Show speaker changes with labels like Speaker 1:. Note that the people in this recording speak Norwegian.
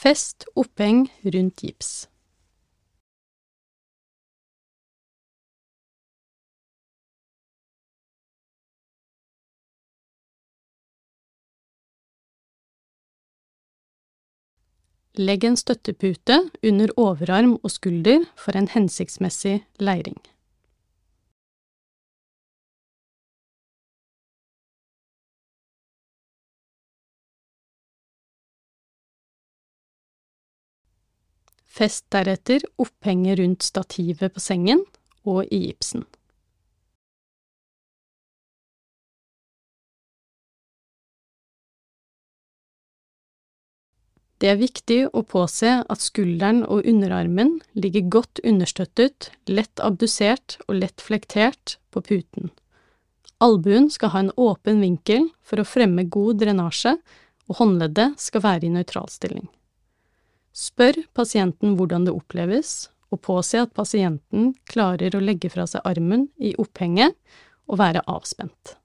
Speaker 1: Fest oppheng rundt gips. Legg en støttepute under overarm og skulder for en hensiktsmessig leiring. Fest deretter opphenget rundt stativet på sengen og i gipsen. Det er viktig å påse at skulderen og underarmen ligger godt understøttet, lett abdusert og lett flektert på puten. Albuen skal ha en åpen vinkel for å fremme god drenasje, og håndleddet skal være i nøytralstilling. Spør pasienten hvordan det oppleves, og påse at pasienten klarer å legge fra seg armen i opphenget og være avspent.